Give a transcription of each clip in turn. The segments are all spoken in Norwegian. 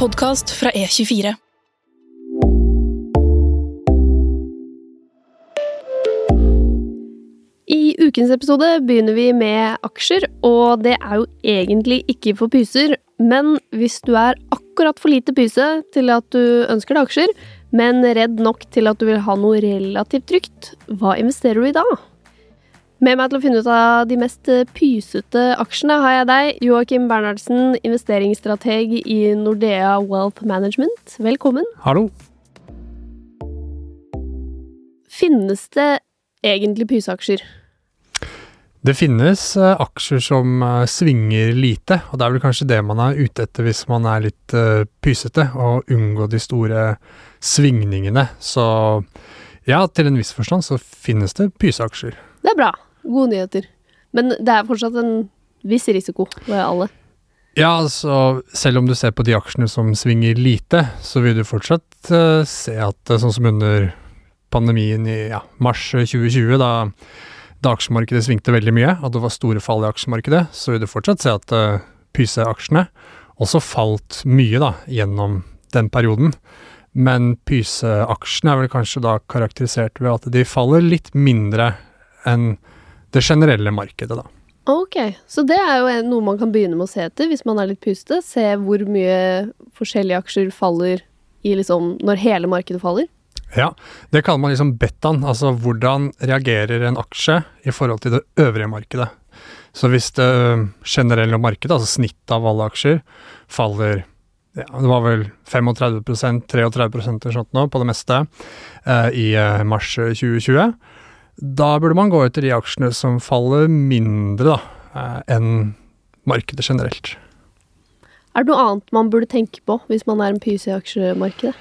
podkast fra E24. I ukens episode begynner vi med aksjer, og det er jo egentlig ikke for pyser, men hvis du er akkurat for lite pyse til at du ønsker deg aksjer, men redd nok til at du vil ha noe relativt trygt, hva investerer du i da? Med meg til å finne ut av de mest pysete aksjene har jeg deg, Joakim Bernhardsen, investeringsstrateg i Nordea Wealth Management. Velkommen. Hallo. Finnes det egentlig pyseaksjer? Det finnes eh, aksjer som eh, svinger lite, og det er vel kanskje det man er ute etter hvis man er litt eh, pysete, å unngå de store svingningene. Så ja, til en viss forstand så finnes det pyseaksjer. Det er bra. Gode nyheter. Men det er fortsatt en viss risiko ved alle. Ja, altså selv om du ser på de aksjene som svinger lite, så vil du fortsatt uh, se at eh, sånn som under pandemien i ja, mars 2020, da, da aksjemarkedet svingte veldig mye, at det var store fall i aksjemarkedet, så vil du fortsatt se at uh, pyseaksjene også falt mye da, gjennom den perioden. Men Pyse-aksjene er vel kanskje da karakterisert ved at de faller litt mindre enn det generelle markedet, da. Ok, så det er jo noe man kan begynne med å se etter hvis man er litt pustete. Se hvor mye forskjellige aksjer faller i liksom når hele markedet faller. Ja, det kaller man liksom betaen, altså hvordan reagerer en aksje i forhold til det øvrige markedet. Så hvis det generelle markedet, altså snittet av alle aksjer, faller ja, det var vel 35% 33 eller sånt nå på det meste eh, i eh, mars 2020, da burde man gå etter de aksjene som faller mindre da, eh, enn markedet generelt. Er det noe annet man burde tenke på hvis man er en pyse i aksjemarkedet?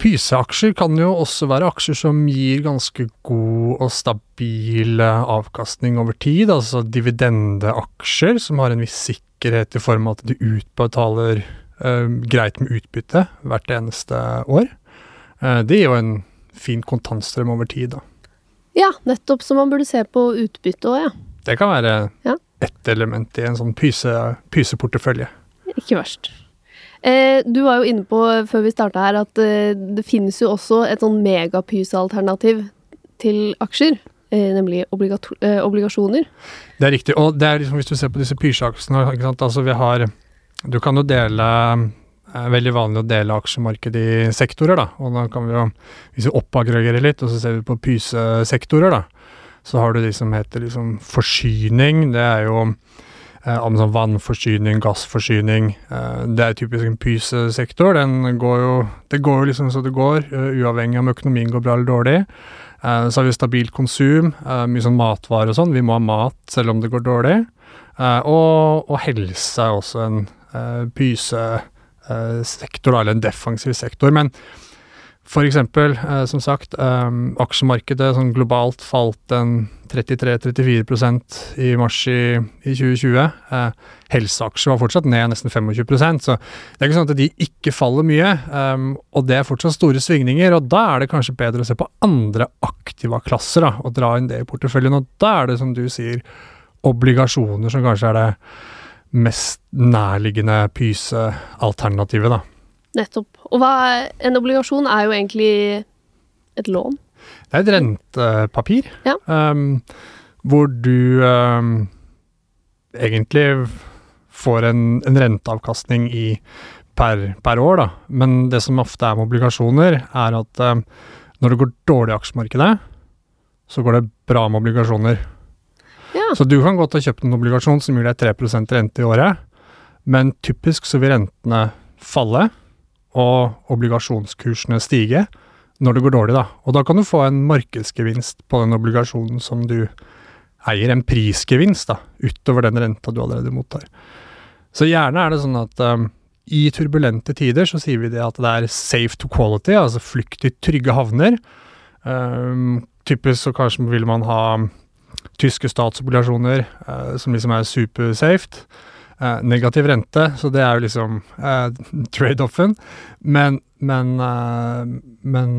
Pyseaksjer kan jo også være aksjer som gir ganske god og stabil eh, avkastning over tid, altså dividendeaksjer som har en viss sikkerhet i form av at de utbetaler eh, greit med utbytte hvert eneste år. Eh, det gir jo en fin kontantstrøm over tid, da. Ja, nettopp. Så man burde se på utbytte òg, ja. Det kan være Ja. ett element i en sånn pyse, pyseportefølje. Ikke verst. Eh, du var jo inne på før vi starta her at eh, det finnes jo også et sånn megapysealternativ til aksjer. Eh, nemlig eh, obligasjoner. Det er riktig. Og det er liksom, hvis du ser på disse pyseaksjene, altså vi har Du kan jo dele eh, Veldig vanlig å dele aksjemarkedet i sektorer, da. Og da kan vi jo, hvis vi oppaggregerer litt, og så ser vi på pysesektorer, da, så har du de som heter liksom forsyning. Det er jo eh, sånn vannforsyning, gassforsyning. Eh, det er typisk en pysesektor. Den går jo Det går jo liksom så det går, eh, uavhengig om økonomien går bra eller dårlig. Eh, så har vi stabilt konsum, eh, mye sånn matvarer og sånn. Vi må ha mat selv om det går dårlig. Eh, og, og helse er også en uh, pysesektor, eller en defensiv sektor. Men for eksempel, eh, som sagt, eh, aksjemarkedet sånn globalt falt en 33-34% i mars i, i 2020. Eh, helseaksjer var fortsatt ned nesten 25% så det er ikke sånn at de ikke faller mye. eh, og det er fortsatt store svingninger, og da er det kanskje bedre å se på andre aktiva klasser da, og dra inn det i porteføljen. Og da er det, som du sier, obligasjoner som kanskje er det mest nærliggende pysealternativet, da. Nettopp. Og hva, en obligasjon er jo egentlig et lån. Det er et rentepapir, Ja. um, hvor du um, egentlig får en, en renteavkastning i per, per år, da. Men det som ofte er med obligasjoner, er at um, når det går dårlig i aksjemarkedet, så går det bra med obligasjoner. Ja. Så du kan godt ha kjøpt en obligasjon som gir deg 3% rente i året, men typisk så vil rentene falle, og obligasjonskursene stige når det går dårlig, da. Og da kan du få en markedsgevinst på den obligasjonen som du eier, en prisgevinst, da, utover den renta du allerede mottar. Så gjerne er det sånn at um, i turbulente tider så sier vi det at det er safe to quality, altså flukt i trygge havner. Um, typisk så kanskje vil man ha tyske statsobligasjoner eh, som liksom er supersafe. Eh, negativ rente, så det er jo liksom eh, trade-offen. Men, men, men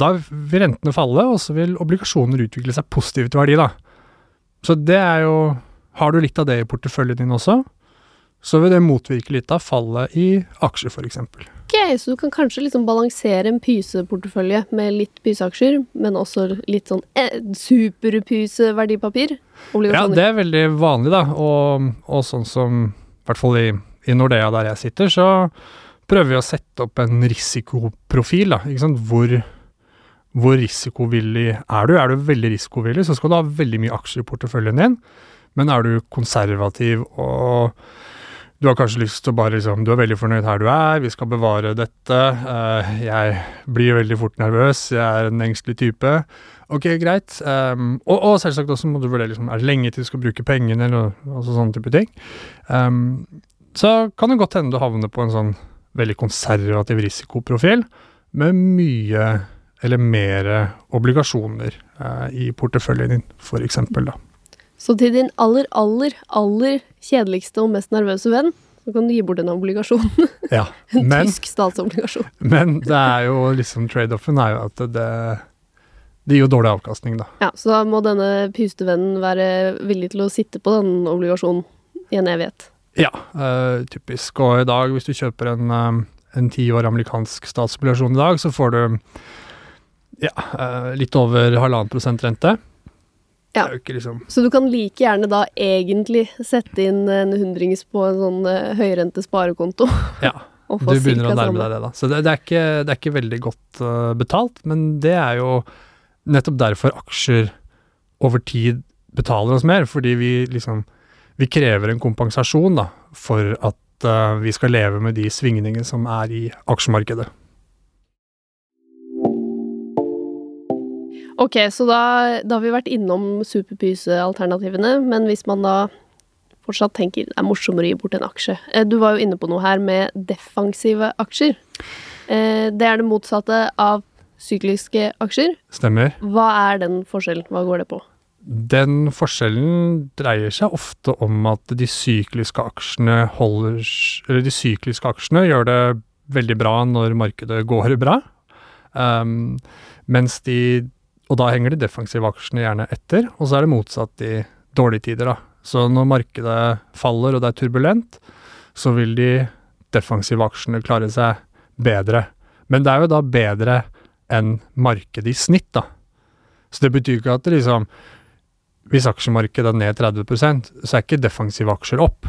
da vil rentene falle, og så vil obligasjoner utvikle seg positivt i verdi, da. Så det er jo Har du litt av det i porteføljen din også, så vil det motvirke litt av fallet i aksjer, f.eks. Ok, så du kan kanskje liksom balansere en pyseportefølje med litt pyseaksjer, men også litt sånn eh, superpyseverdipapir? Ja, det er veldig vanlig, da. Og, og sånn som i hvert fall i, i Nordea der jeg sitter, så prøver vi å sette opp en risikoprofil. da, ikke sant? Hvor, hvor risikovillig er du? Er du veldig risikovillig, så skal du ha veldig mye aksjer i porteføljen din. Men er du konservativ og du har kanskje lyst til å bare liksom Du er veldig fornøyd her du er, vi skal bevare dette. eh, jeg blir veldig fort nervøs, jeg er en engstelig type. Ok, greit. Um, og, og selvsagt også må du vurdere liksom, er det lenge til du skal bruke pengene, eller altså sånne type ting. Um, så kan det godt hende du havner på en sånn veldig konservativ risikoprofil med mye eller mer obligasjoner uh, i porteføljen din, eksempel, da. Så til din aller, aller, aller kjedeligste og mest nervøse venn, så kan du gi bort en obligasjon. Ja, En men, tysk statsobligasjon. men det er jo liksom trade-offen er jo at det, det gir jo dårlig avkastning, da. Ja, så da må denne pyste vennen være villig til å sitte på den obligasjonen i en evighet. Ja, eh, typisk. Og i dag, hvis du kjøper en, eh, en ti år amerikansk statsobligasjon i dag, så får du ja, eh, litt over halvannen prosent rente. Ja. ikke liksom Så du kan like gjerne da egentlig sette inn en hundrings på en sånn eh, høyrente sparekonto. Ja. Du begynner å nærme deg det, da. Så det, det, er, ikke, det er ikke veldig godt uh, betalt, men det er jo nettopp derfor aksjer over tid betaler oss mer, fordi vi liksom Vi krever en kompensasjon da, for at uh, vi skal leve med de svingningene som er i aksjemarkedet. Ok, så da, da har vi vært innom superpyse-alternativene, men hvis man da fortsatt tenker det er morsommere å gi bort en aksje Eh, Du var jo inne på noe her med defensive aksjer. Eh, Det er det motsatte av sykliske aksjer. Stemmer. Hva er den forskjellen? Hva går det på? Den forskjellen dreier seg ofte om at de sykliske aksjene holder Eller de sykliske aksjene gjør det veldig bra når markedet går bra. Um, mens de Og da henger de defensive aksjene gjerne etter. Og så er det motsatt i dårlige tider, da. Så når markedet faller og det er turbulent, så vil de defensive aksjene klare seg bedre. Men det er jo da bedre enn markedet i snitt, da. Så det betyr ikke at det liksom hvis aksjemarkedet er ned 30 så er ikke defensive aksjer opp.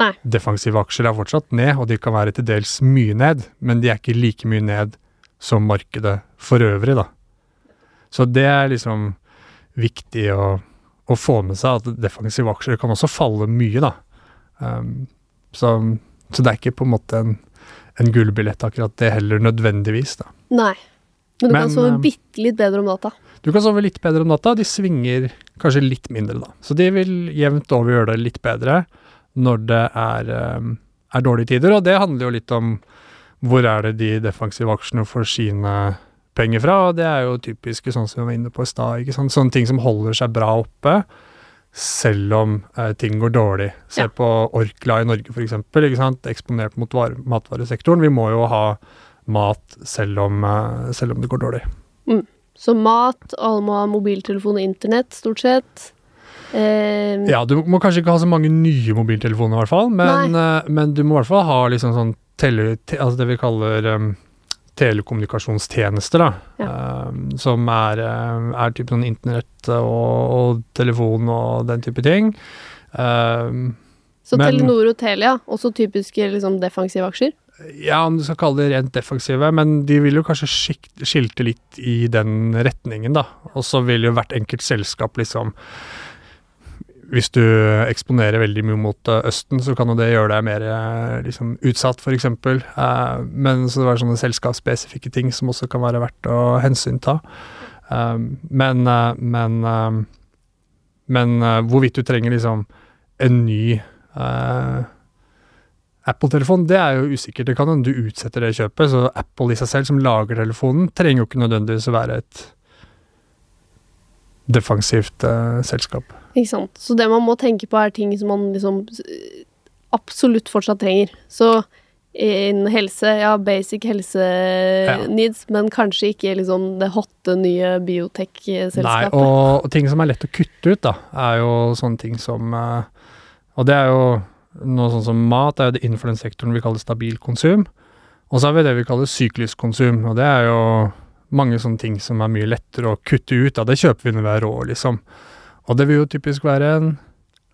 Nei. Defensive aksjer er fortsatt ned, og de kan være til dels mye ned, men de er ikke like mye ned som markedet for øvrig, da. Så det er liksom viktig å, å få med seg, at defensive aksjer kan også falle mye, da. Um, så, så det er ikke på en måte en, en gullbillett akkurat det heller, nødvendigvis, da. Nei. Men du Men, kan sove eh, bitte litt bedre om natta. Du kan sove litt bedre om natta, de svinger kanskje litt mindre da. Så de vil jevnt over gjøre det litt bedre når det er, um, er dårlige tider, og det handler jo litt om hvor er det de defensive aksjene får sine penger fra, og det er jo typiske sånn som vi var inne på i stad. Sånne ting som holder seg bra oppe, selv om eh, ting går dårlig. Se Ja. på Orkla i Norge for sant. Eksponert mot vare, matvaresektoren. Vi må jo ha mat selv om, eh, selv om det går dårlig. Så mat, alle må ha mobiltelefon og internett, stort sett. Eh, Ja, du må kanskje ikke ha så mange nye mobiltelefoner, i hvert fall, men, eh, men du må i hvert fall ha liksom sånn tele, te, altså det vi kaller um, telekommunikasjonstjenester, da. Um, som er, um, er type sånn internett og, og telefon og den type ting. Uh, så men- Telenor og Telia, også typiske liksom, defensive aksjer. ja, om du skal kalle det rent defensive, men de vil jo kanskje skilte litt i den retningen, da. Og så vil jo hvert enkelt selskap liksom Hvis du eksponerer veldig mye mot eh, Østen, så kan jo det gjøre deg mer eh, liksom, utsatt, f.eks. Uh, men så det var sånne selskapsspesifikke ting som også kan være verdt å hensynta. Um, men eh, men, eh, men eh, hvorvidt du trenger liksom en ny eh, Apple-telefon, det er jo usikkert. Det kan hende du utsetter det kjøpet, så Apple i seg selv, som lager telefonen, trenger jo ikke nødvendigvis å være et defensivt eh, selskap. Ikke sant? Så det man må tenke på, er ting som man liksom eh, absolutt fortsatt trenger. Så innen helse, ja, basic helse needs, men kanskje ikke liksom det hotte nye biotech-selskapet. og, og ting som er lett å kutte ut, da, er jo sånne ting som eh, Og det er jo Noe sånn som mat det er jo det innenfor den sektoren vi kaller stabil konsum. Og så har vi det vi kaller syklisk konsum, og det er jo mange sånne ting som er mye lettere å kutte ut. Da. Det kjøper vi når vi er rå, liksom. Og det vil jo typisk være en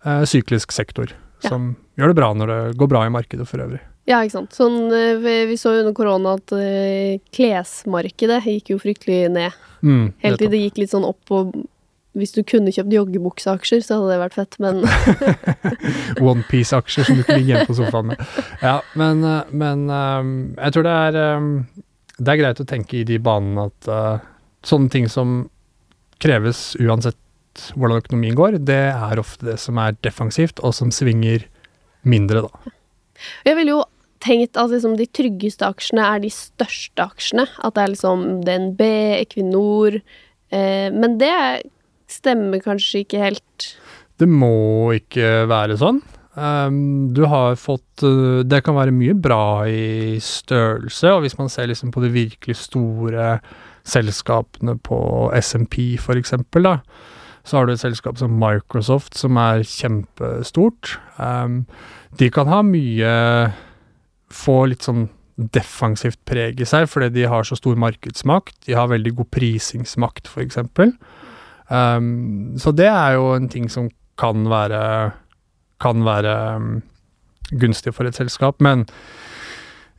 eh, syklisk sektor, Ja. som gjør det bra når det går bra i markedet for øvrig. Ja, ikke sant. Sånn, eh, vi, så jo under korona at eh, klesmarkedet gikk jo fryktelig ned. Mm, Helt til det gikk litt sånn opp og Hvis du kunne kjøpt joggebukseaksjer, så hadde det vært fett, men Onepiece-aksjer som du ikke ligge hjemme på sofaen med. Ja, men, eh, men eh, jeg tror det er Det er greit å tenke i de banene at uh, sånne ting som kreves uansett hvordan økonomien går, det er ofte det som er defensivt, og som svinger mindre, da. Jeg ville jo tenkt at liksom de tryggeste aksjene er de største aksjene. At det er liksom DNB, Equinor eh, Men det stemmer kanskje ikke helt. Det må ikke være sånn. Um, du har fått uh, Det kan være mye bra i størrelse, og hvis man ser liksom på de virkelig store selskapene på SMP for eksempel, da, så har du et selskap som Microsoft som er kjempestort. Um, de kan ha mye Få litt sånn defensivt preg i seg, fordi de har så stor markedsmakt. De har veldig god prisingsmakt, eksempel. Um, så det er jo en ting som kan være kan være um, gunstig for et selskap, men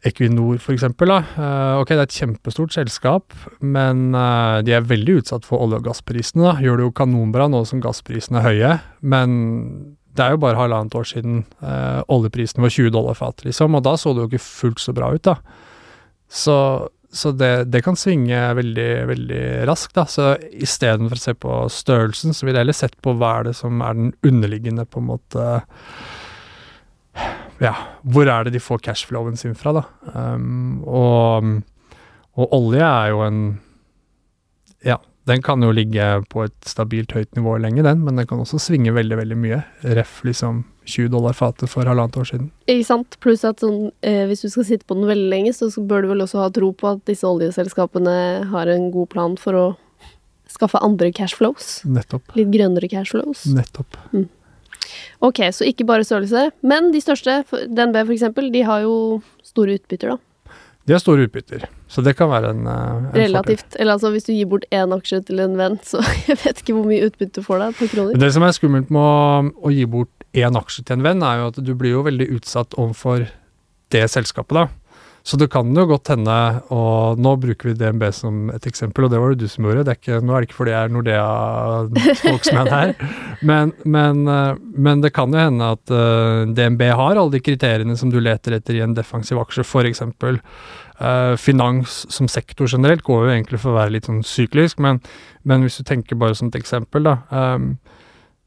Equinor da. eh, ok, det er et kjempestort selskap, men eh, de er veldig utsatt for olje- og gassprisene, da. Gjør det jo kanonbra nå som gassprisene er høye, men det er jo bare halvannet år siden eh, oljeprisen var 20 dollar fatet, liksom, og da så det jo ikke fullt så bra ut, da. Så, så det, det kan svinge veldig, veldig raskt, da. Så istedenfor å se på størrelsen, så ville jeg heller sett på hva er det som er den underliggende, på en måte Ja, hvor er det de får cashflowen sin fra, da? Um, og, og olje er jo en Ja, den kan jo ligge på et stabilt høyt nivå lenge, den, men den kan også svinge veldig, veldig mye. Ref liksom 20 dollar fatet for halvannet år siden. Ikke sant? Pluss at sånn, eh, hvis du skal sitte på den veldig lenge, så bør du vel også ha tro på at disse oljeselskapene har en god plan for å skaffe andre cashflows. Nettopp. Litt grønnere cashflows. Nettopp. Ok, så ikke bare størrelse. Men de største, DNB eksempel, de har jo store utbytter, da. De har store utbytter, så det kan være en, eh, en fordel. Relativt. Eller altså, hvis du gir bort én aksje til en venn, så jeg vet ikke hvor mye utbytte du får der på kroner. Det som er skummelt med å, å gi bort én aksje til en venn, er jo at du blir jo veldig utsatt overfor det selskapet, da. Så det kan jo godt hende, og nå bruker vi DNB som et eksempel, og det var det du som gjorde, det er ikke, nå er det ikke fordi jeg er Nordea-spokesman her, men, men, eh, men det kan jo hende at eh, DNB har alle de kriteriene som du leter etter i en defensiv aksje, for eksempel. eh, finans som sektor generelt går jo egentlig for å være litt sånn syklisk, men, men hvis du tenker bare som et eksempel, da. Um,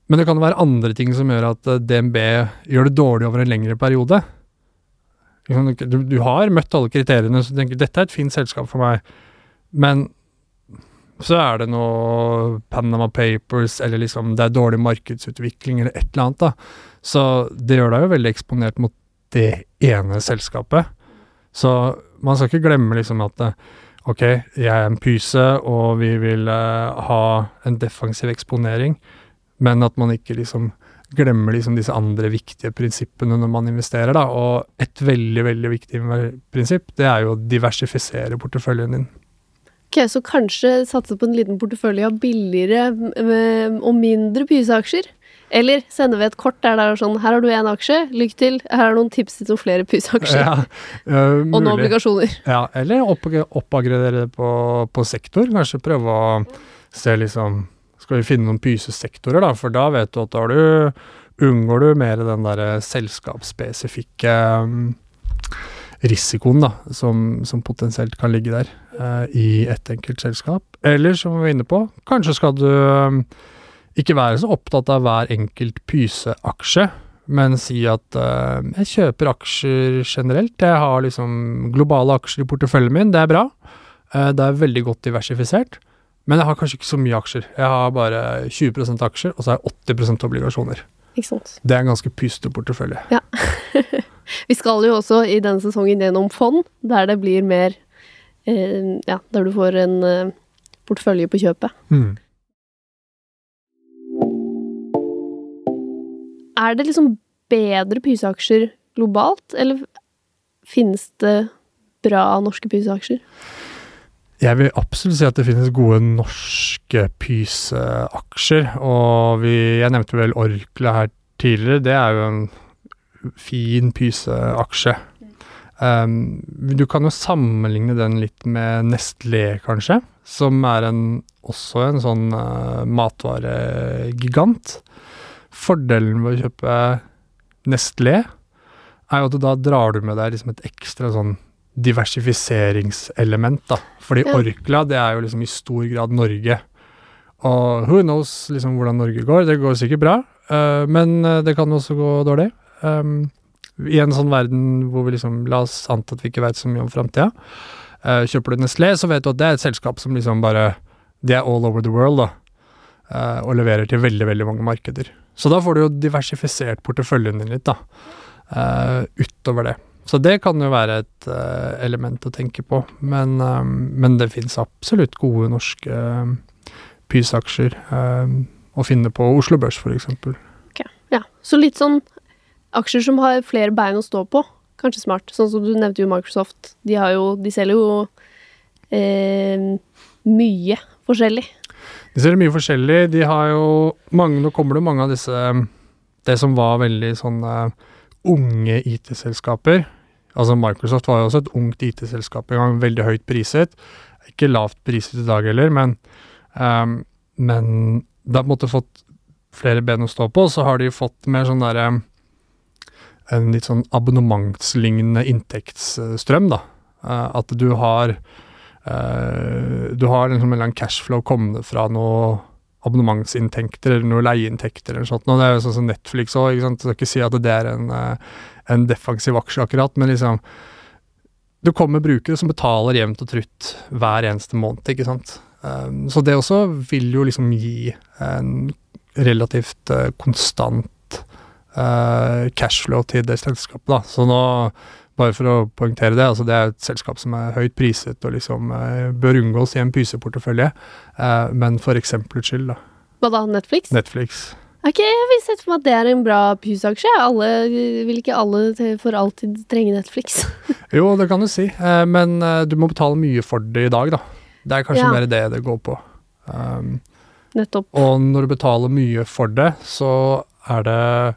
men det kan jo være andre ting som gjør at DNB gjør det dårlig over en lengre periode. Du, du har møtt alle kriteriene, så du tenker dette er et fint selskap for meg, men så er det noe Panama Papers, eller liksom det er dårlig markedsutvikling, eller et eller annet, da. Så det gjør deg jo veldig eksponert mot det ene selskapet. Så man skal ikke glemme liksom at eh, ok, jeg er en pyse, og vi vil uh, ha en defensiv eksponering, men at man ikke liksom glemmer liksom disse andre viktige prinsippene når man investerer, da. Og et veldig, veldig viktig prinsipp, det er jo å diversifisere porteføljen din. Ok, Så kanskje satse på en liten portefølje av billigere og mindre pyseaksjer? Eller sende ved et kort der det er sånn Her har du én aksje, lykke til. Her er noen tips til flere pyseaksjer. Ja, øh, og noen obligasjoner. Ja, eller opp, oppaggradere det på, på sektor. Kanskje prøve å se liksom Skal vi finne noen pysesektorer, da? For da vet du at da du, unngår du mer den derre selskapsspesifikke um, risikoen da, som, som potensielt kan ligge der eh, i et enkelt selskap. Eller, som vi var inne på, kanskje skal du um, ikke være så opptatt av hver enkelt pyseaksje, men si at eh, jeg kjøper aksjer generelt. Jeg har liksom globale aksjer i porteføljen min, det er bra. Eh, det er veldig godt diversifisert. Men jeg har kanskje ikke så mye aksjer. Jeg har bare 20% aksjer, og så har jeg 80 obligasjoner. Ikke sant. Det er en ganske pyste portefølje. Vi skal jo også i denne sesongen gjennom fond, der det blir mer eh, Ja, der du får en eh, portefølje på kjøpet. Mm. Er det liksom bedre pyseaksjer globalt, eller finnes det bra norske pyseaksjer? Jeg vil absolutt si at det finnes gode norske pyseaksjer. Og vi, jeg nevnte vel Orkla her tidligere. Det er jo en fin pyseaksje. Um, du kan jo sammenligne den litt med Nestlé, kanskje. Som er en, også en sånn uh, matvaregigant. Fordelen med å kjøpe Nestlé er jo at da drar du med deg liksom et ekstra sånn diversifiseringselement, da. Fordi Ja. Orkla, det er jo liksom i stor grad Norge. Og who knows liksom hvordan Norge går. Det går sikkert bra, uh, men eh, det kan også gå dårlig. Um, I en sånn verden hvor vi liksom La oss anta at vi ikke veit så mye om framtida. Uh, kjøper du Nestlé, så vet du at det er et selskap som liksom bare Det er all over the world, da. Uh, og leverer til veldig, veldig mange markeder. Så da får du jo diversifisert porteføljen din litt, da. utover det. Så det kan jo være et uh, element å tenke på. Men, eh, men det fins absolutt gode norske uh, pysaksjer eh, å finne på Oslo Børs, f.eks. Ja, så litt sånn aksjer som har flere bein å stå på. Kanskje smart. Sånn som du nevnte jo Microsoft. De, har jo, de selger jo eh, mye forskjellig. De selger mye forskjellig. De har jo mange Nå kommer det mange av disse Det som var veldig sånne unge IT-selskaper. Altså Microsoft var jo også et ungt IT-selskap en gang, veldig høyt priset. Ikke lavt priset i dag heller, men, um, men det har på en måte fått flere ben å stå på. Så har de fått mer sånn derre En litt sånn abonnementslignende inntektsstrøm, da. Eh, at du har Eh, du har liksom en eller annen cashflow kommende fra noe abonnementsinntekter eller noe leieinntekter eller sånt. Og det er jo sånn som Netflix òg, ikke sant. Jeg skal ikke si at det er en, eh, en defensiv aksje akkurat, men liksom Du kommer brukere som betaler jevnt og trutt hver eneste måned, ikke sant. Um, så det også vil jo liksom gi en relativt uh, konstant uh, cashflow til det selskapet, da. Så nå bare for å poengtere det, altså det er et selskap som er høyt priset og liksom eh, bør unngås i en pyseportefølje, eh, men for eksempelets skyld, da. Hva da, Netflix? Netflix. Ok, jeg vil sett for meg at det er en bra pysaksje. Alle, vil ikke alle for alltid trenge Netflix? Jo, det kan du si, eh, men du må betale mye for det i dag, da. Det er kanskje Ja. mer det det går på. Um, Nettopp. og når du betaler mye for det, så er det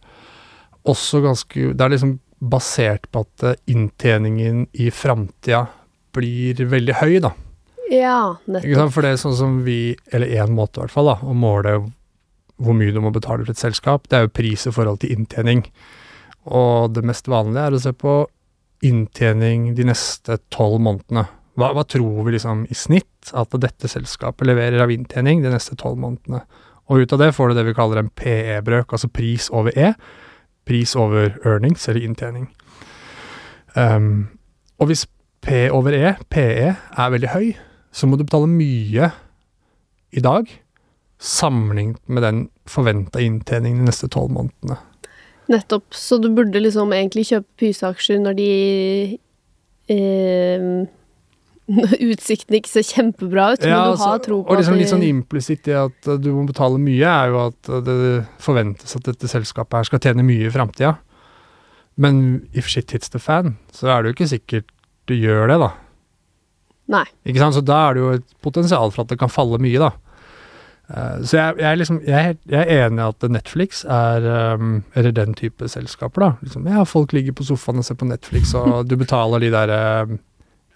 også ganske Det er liksom basert på at eh, inntjeningen i framtida blir veldig høy, da. Ja, nettopp. For det er sånn som vi, eller én måte i hvert fall, da, å måle hvor mye du må betale for et selskap, det er jo pris i forhold til inntjening. Og det mest vanlige er å se på inntjening de neste tolv månedene. Hva, hva tror vi liksom i snitt at dette selskapet leverer av inntjening de neste tolv månedene? Og ut av det får du det vi kaller en PE-brøk, altså pris over E. Pris over earnings, eller inntjening. Um, og hvis P over E, PE, er veldig høy, så må du betale mye i dag, sammenlignet med den forventa inntjeningen de neste tolv månedene. Nettopp. Så du burde liksom egentlig kjøpe pyseaksjer når de eh, utsiktene ikke ser kjempebra ut, men du altså, har tro på og liksom litt sånn implisitt i at uh, du må betale mye, er jo at uh, det forventes at dette selskapet her skal tjene mye i framtida. Men if shit hits the fan, så er det jo ikke sikkert du gjør det, da. Nei. Ikke sant? Så da er det jo et potensial for at det kan falle mye, da. Eh, så jeg, jeg, er liksom, jeg, er jeg er enig i at Netflix er um, Eller den type selskaper, da. Liksom, ja, folk ligger på sofaen og ser på Netflix, og du betaler de der um,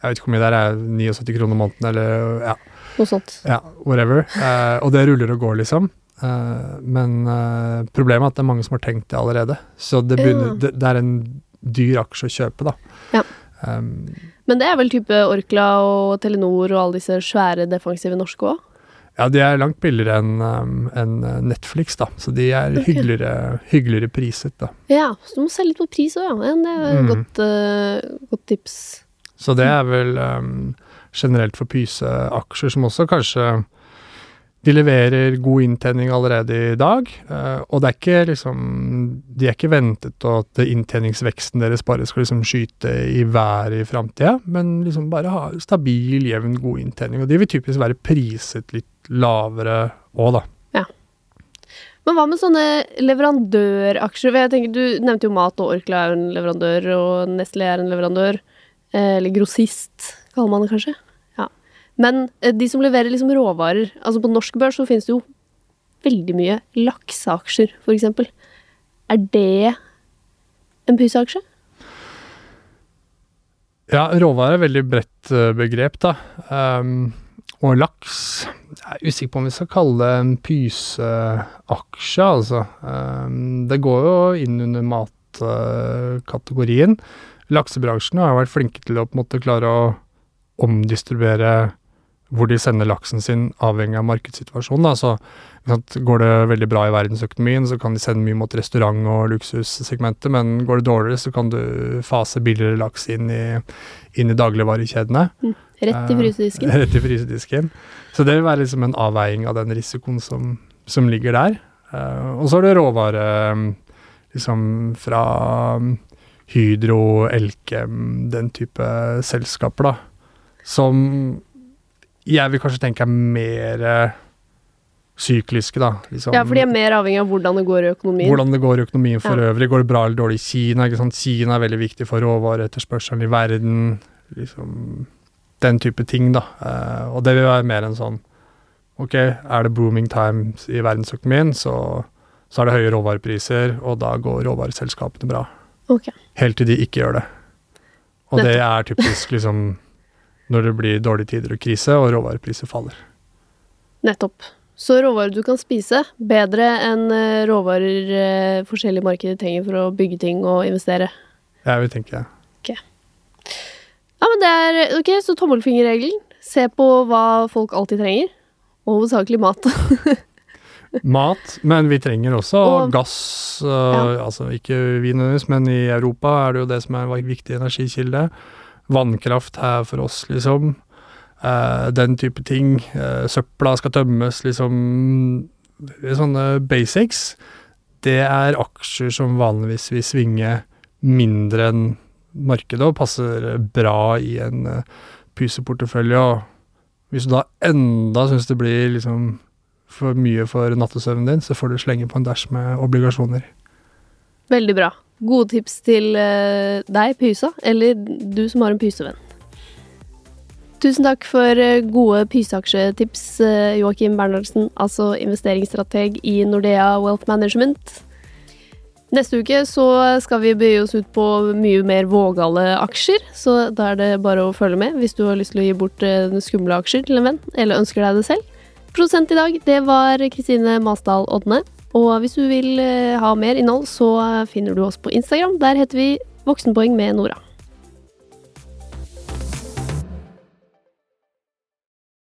Jeg vet ikke hvor mye det er, er 79 kroner måneden, eller ja, Noe sånt. ja whatever. Eh, og det ruller og går, liksom. Eh, men eh, problemet er at det er mange som har tenkt det allerede. Så det, begynner, Ja. det, det er en dyr aksje å kjøpe, da. Ja. Um, Men det er vel type Orkla og Telenor og alle disse svære defensive norske òg? Ja, de er langt billigere enn um, en Netflix, da. Så de er okay. hyggeligere, hyggeligere priset, da. Ja, så du må selge litt på pris òg, ja. ja. Det er et Mm. godt, uh, godt tips. Så det er vel um, generelt for pyseaksjer, som også kanskje De leverer god inntjening allerede i dag, eh, og det er ikke liksom De er ikke ventet at inntjeningsveksten deres bare skal liksom skyte i været i framtida, men liksom bare ha stabil, jevn, god inntjening. Og de vil typisk være priset litt lavere òg, da. Men hva med sånne leverandøraksjer? Jeg tenker, Du nevnte jo Mat, og Orkla er en leverandør, og Nestlé er en leverandør. Eh, eller grossist, kaller man det kanskje. Ja. Men eh, de som leverer liksom råvarer Altså på norsk børs så finnes det jo veldig mye lakseaksjer, for eksempel. Er det en pyseaksje? Ja, råvare er veldig bredt uh, begrep, da. Um, og laks Jeg er usikker på om vi skal kalle det en pyseaksje, altså. Um, det går jo inn under matkategorien. Uh, Laksebransjen har vært flinke til å på en måte klare å omdistribuere hvor de sender laksen sin, avhengig av markedssituasjonen. Da. Så Går det veldig bra i verdensøkonomien, så kan de sende mye mot restaurant- og luksussegmentet, men går det dårligere, så kan du fase billigere laks inn i, inn i dagligvarekjedene. Mm. Rett i frysedisken. Eh, rett i frysedisken. Så det vil være liksom en avveiing av den risikoen som, som ligger der. Eh, og så er det råvare liksom fra Hydro, Elkem, den type selskaper, da. Som jeg vil kanskje tenke er mer sykliske, da. Liksom. Ja, for de er mer avhengig av hvordan det går i økonomien? Hvordan det går i økonomien for ja. øvrig. Går det bra eller dårlig i Kina? Ikke sant? Kina er veldig viktig for råvareetterspørselen i verden. Liksom den type ting, da. Uh, og det vil være mer enn sånn Ok, er det booming times i verdensøkonomien, så, så er det høye råvarepriser, og da går råvareselskapene bra. Okay. Helt til de ikke gjør det. Og det er typisk liksom når det blir dårlige tider og krise, og råvarepriser faller. Nettopp. Så råvarer du kan spise, bedre enn eh, råvarer eh, forskjellige markeder trenger for å bygge ting og investere. Jeg vil tenke det. Okay. Ja, men det er Ok, så tommelfingerregelen. Se på hva folk alltid trenger. Og hovedsakelig mat. mat, men vi trenger også og, gass. Uh, ja. Altså ikke vi nødvendigvis, men i Europa er det jo det som er en viktig energikilde. Vannkraft her for oss, liksom. Uh, den type ting. Uh, søpla skal tømmes, liksom Sånne basics. Det er aksjer som vanligvis vil svinge mindre enn markedet og passer bra i en uh, pyseportefølje. Og hvis du da enda syns det blir liksom for mye for nattesøvnen din, så får du slenge på en dæsj med obligasjoner. Veldig bra. Gode tips til deg, pysa, eller du som har en pysevenn. Tusen takk for eh, gode pyseaksjetips, eh, Joakim Bernhardsen, altså investeringsstrateg i Nordea Wealth Management. Neste uke så skal vi bøye oss ut på mye mer vågale aksjer, så da er det bare å følge med hvis du har lyst til å gi bort eh, skumle aksjer til en venn, eller ønsker deg det selv. Prosent i dag, det var Kristine Masdal Odne. Og hvis du vil ha mer innhold, så finner du oss på Instagram. Der heter vi Voksenpoeng med Nora.